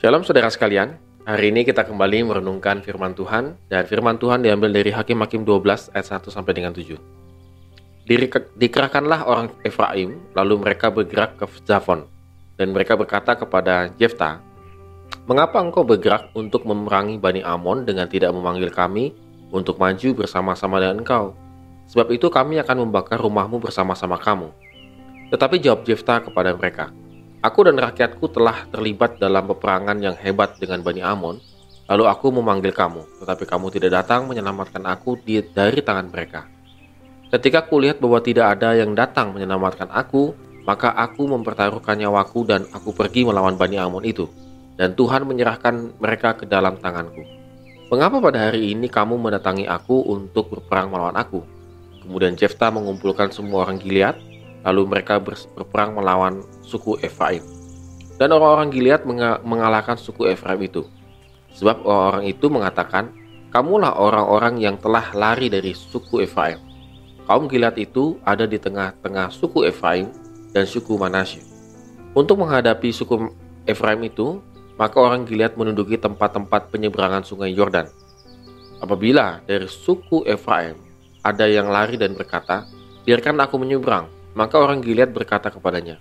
Shalom saudara sekalian, hari ini kita kembali merenungkan firman Tuhan dan firman Tuhan diambil dari Hakim-Hakim 12 ayat 1 sampai dengan 7. Dikerahkanlah orang Efraim, lalu mereka bergerak ke Zafon dan mereka berkata kepada Jefta, Mengapa engkau bergerak untuk memerangi Bani Amon dengan tidak memanggil kami untuk maju bersama-sama dengan engkau? Sebab itu kami akan membakar rumahmu bersama-sama kamu. Tetapi jawab Jefta kepada mereka, Aku dan rakyatku telah terlibat dalam peperangan yang hebat dengan Bani Amon, lalu aku memanggil kamu, tetapi kamu tidak datang menyelamatkan aku di, dari tangan mereka. Ketika kulihat bahwa tidak ada yang datang menyelamatkan aku, maka aku mempertaruhkan nyawaku dan aku pergi melawan Bani Amon itu, dan Tuhan menyerahkan mereka ke dalam tanganku. Mengapa pada hari ini kamu mendatangi aku untuk berperang melawan aku? Kemudian Jefta mengumpulkan semua orang Gilead Lalu mereka berperang melawan suku Efraim. Dan orang-orang Gilead mengalahkan suku Efraim itu. Sebab orang-orang itu mengatakan, Kamulah orang-orang yang telah lari dari suku Efraim. Kaum Gilead itu ada di tengah-tengah suku Efraim dan suku Manasye. Untuk menghadapi suku Efraim itu, maka orang Gilead menduduki tempat-tempat penyeberangan sungai Yordan. Apabila dari suku Efraim ada yang lari dan berkata, biarkan aku menyeberang, maka orang Gilead berkata kepadanya,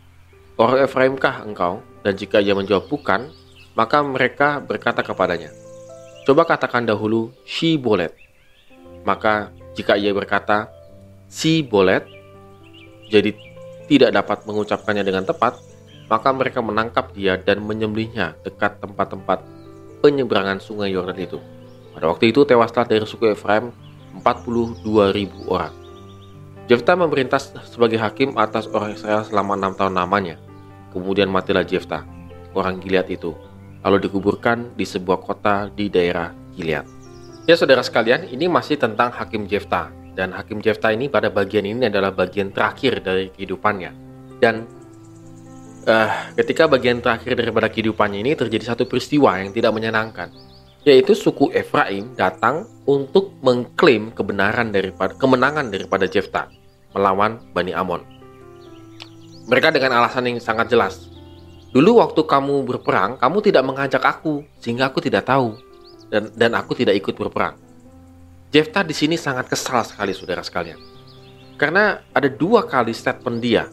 Orang Efraimkah engkau? Dan jika ia menjawab bukan, maka mereka berkata kepadanya, Coba katakan dahulu, Shi Bolet. Maka jika ia berkata, Si Bolet, jadi tidak dapat mengucapkannya dengan tepat, maka mereka menangkap dia dan menyembelihnya dekat tempat-tempat penyeberangan sungai Yordan itu. Pada waktu itu tewaslah dari suku Efraim 42.000 orang. Jefta memerintah sebagai hakim atas orang Israel selama enam tahun namanya. Kemudian matilah Jefta, orang Gilead itu, lalu dikuburkan di sebuah kota di daerah Gilead. Ya saudara sekalian, ini masih tentang Hakim Jefta. Dan Hakim Jefta ini pada bagian ini adalah bagian terakhir dari kehidupannya. Dan uh, ketika bagian terakhir daripada kehidupannya ini terjadi satu peristiwa yang tidak menyenangkan yaitu suku Efraim datang untuk mengklaim kebenaran daripada kemenangan daripada Jefta melawan Bani Amon. Mereka dengan alasan yang sangat jelas. Dulu waktu kamu berperang, kamu tidak mengajak aku, sehingga aku tidak tahu. Dan, dan aku tidak ikut berperang. Jefta di sini sangat kesal sekali, saudara sekalian. Karena ada dua kali statement dia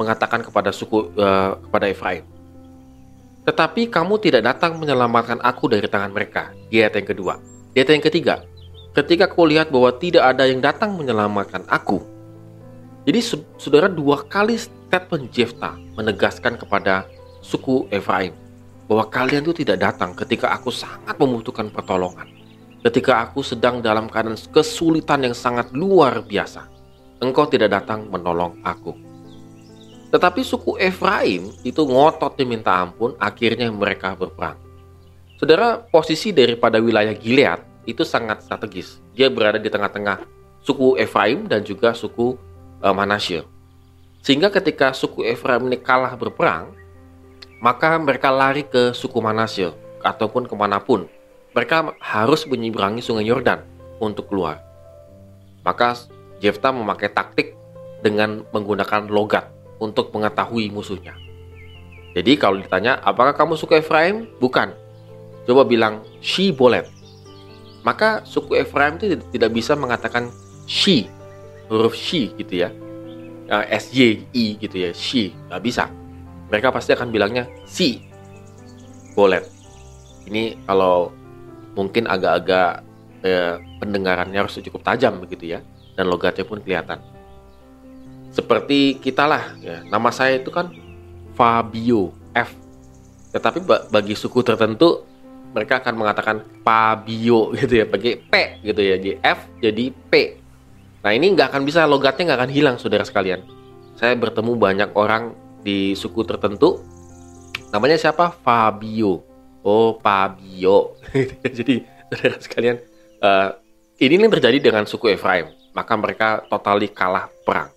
mengatakan kepada suku uh, kepada Efraim. Tetapi kamu tidak datang menyelamatkan aku dari tangan mereka. Di ayat yang kedua. Di ayat yang ketiga, ketika kau lihat bahwa tidak ada yang datang menyelamatkan aku, jadi saudara dua kali statement Jefta menegaskan kepada suku Efraim bahwa kalian itu tidak datang ketika aku sangat membutuhkan pertolongan. Ketika aku sedang dalam keadaan kesulitan yang sangat luar biasa, engkau tidak datang menolong aku. Tetapi suku Efraim itu ngotot diminta ampun, akhirnya mereka berperang. Saudara, posisi daripada wilayah Gilead itu sangat strategis. Dia berada di tengah-tengah suku Efraim dan juga suku uh, Manasye. Sehingga ketika suku Efraim ini kalah berperang, maka mereka lari ke suku Manasye ataupun ke mana pun. Mereka harus menyeberangi sungai Yordan untuk keluar. Maka Jefta memakai taktik dengan menggunakan logat untuk mengetahui musuhnya. Jadi kalau ditanya, apakah kamu suku Efraim? Bukan. Coba bilang, she bolet. Maka suku Efraim itu tidak bisa mengatakan she huruf she gitu ya. Uh, S Y I gitu ya she nggak bisa. Mereka pasti akan bilangnya si bolet ini kalau mungkin agak-agak eh, pendengarannya harus cukup tajam begitu ya dan logatnya pun kelihatan. Seperti kita lah ya. Nama saya itu kan Fabio F. Tetapi bagi suku tertentu mereka akan mengatakan Fabio gitu ya pakai P gitu ya jadi F jadi P Nah ini nggak akan bisa logatnya nggak akan hilang saudara sekalian. Saya bertemu banyak orang di suku tertentu. Namanya siapa? Fabio. Oh Fabio. Jadi saudara sekalian, uh, ini yang terjadi dengan suku Efraim. Maka mereka totali kalah perang.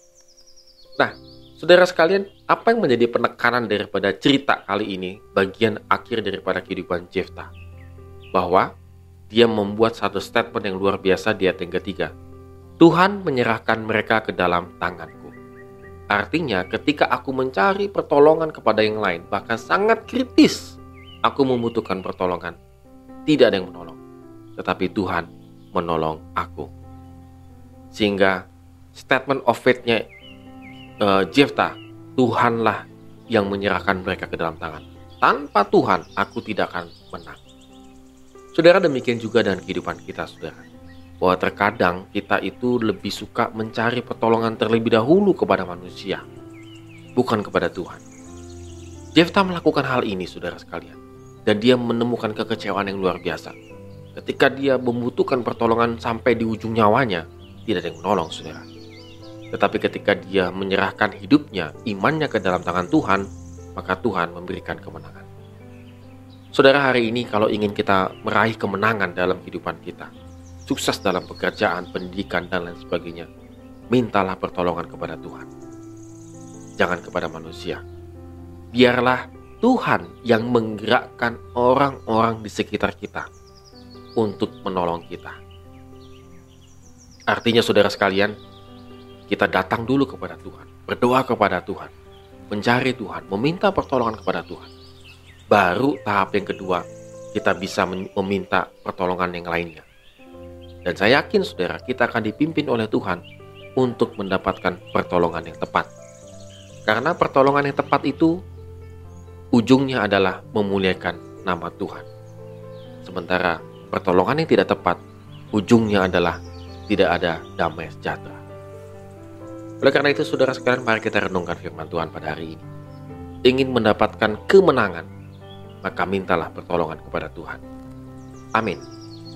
Nah, saudara sekalian, apa yang menjadi penekanan daripada cerita kali ini bagian akhir daripada kehidupan Jefta? Bahwa dia membuat satu statement yang luar biasa di ayat yang ketiga Tuhan menyerahkan mereka ke dalam tanganku. Artinya, ketika aku mencari pertolongan kepada yang lain, bahkan sangat kritis, aku membutuhkan pertolongan, tidak ada yang menolong, tetapi Tuhan menolong aku. Sehingga statement of faith-nya uh, Jefta, Tuhanlah yang menyerahkan mereka ke dalam tangan. Tanpa Tuhan, aku tidak akan menang. Saudara demikian juga dengan kehidupan kita, saudara. Bahwa terkadang kita itu lebih suka mencari pertolongan terlebih dahulu kepada manusia, bukan kepada Tuhan. Jefta melakukan hal ini, saudara sekalian, dan dia menemukan kekecewaan yang luar biasa. Ketika dia membutuhkan pertolongan sampai di ujung nyawanya, tidak ada yang menolong, saudara. Tetapi ketika dia menyerahkan hidupnya, imannya ke dalam tangan Tuhan, maka Tuhan memberikan kemenangan. Saudara hari ini kalau ingin kita meraih kemenangan dalam kehidupan kita, sukses dalam pekerjaan, pendidikan, dan lain sebagainya, mintalah pertolongan kepada Tuhan. Jangan kepada manusia. Biarlah Tuhan yang menggerakkan orang-orang di sekitar kita untuk menolong kita. Artinya saudara sekalian, kita datang dulu kepada Tuhan, berdoa kepada Tuhan, mencari Tuhan, meminta pertolongan kepada Tuhan. Baru tahap yang kedua, kita bisa meminta pertolongan yang lainnya. Dan saya yakin saudara, kita akan dipimpin oleh Tuhan untuk mendapatkan pertolongan yang tepat. Karena pertolongan yang tepat itu ujungnya adalah memuliakan nama Tuhan. Sementara pertolongan yang tidak tepat, ujungnya adalah tidak ada damai sejahtera. Oleh karena itu, saudara sekalian, mari kita renungkan firman Tuhan pada hari ini. Ingin mendapatkan kemenangan, maka mintalah pertolongan kepada Tuhan. Amin.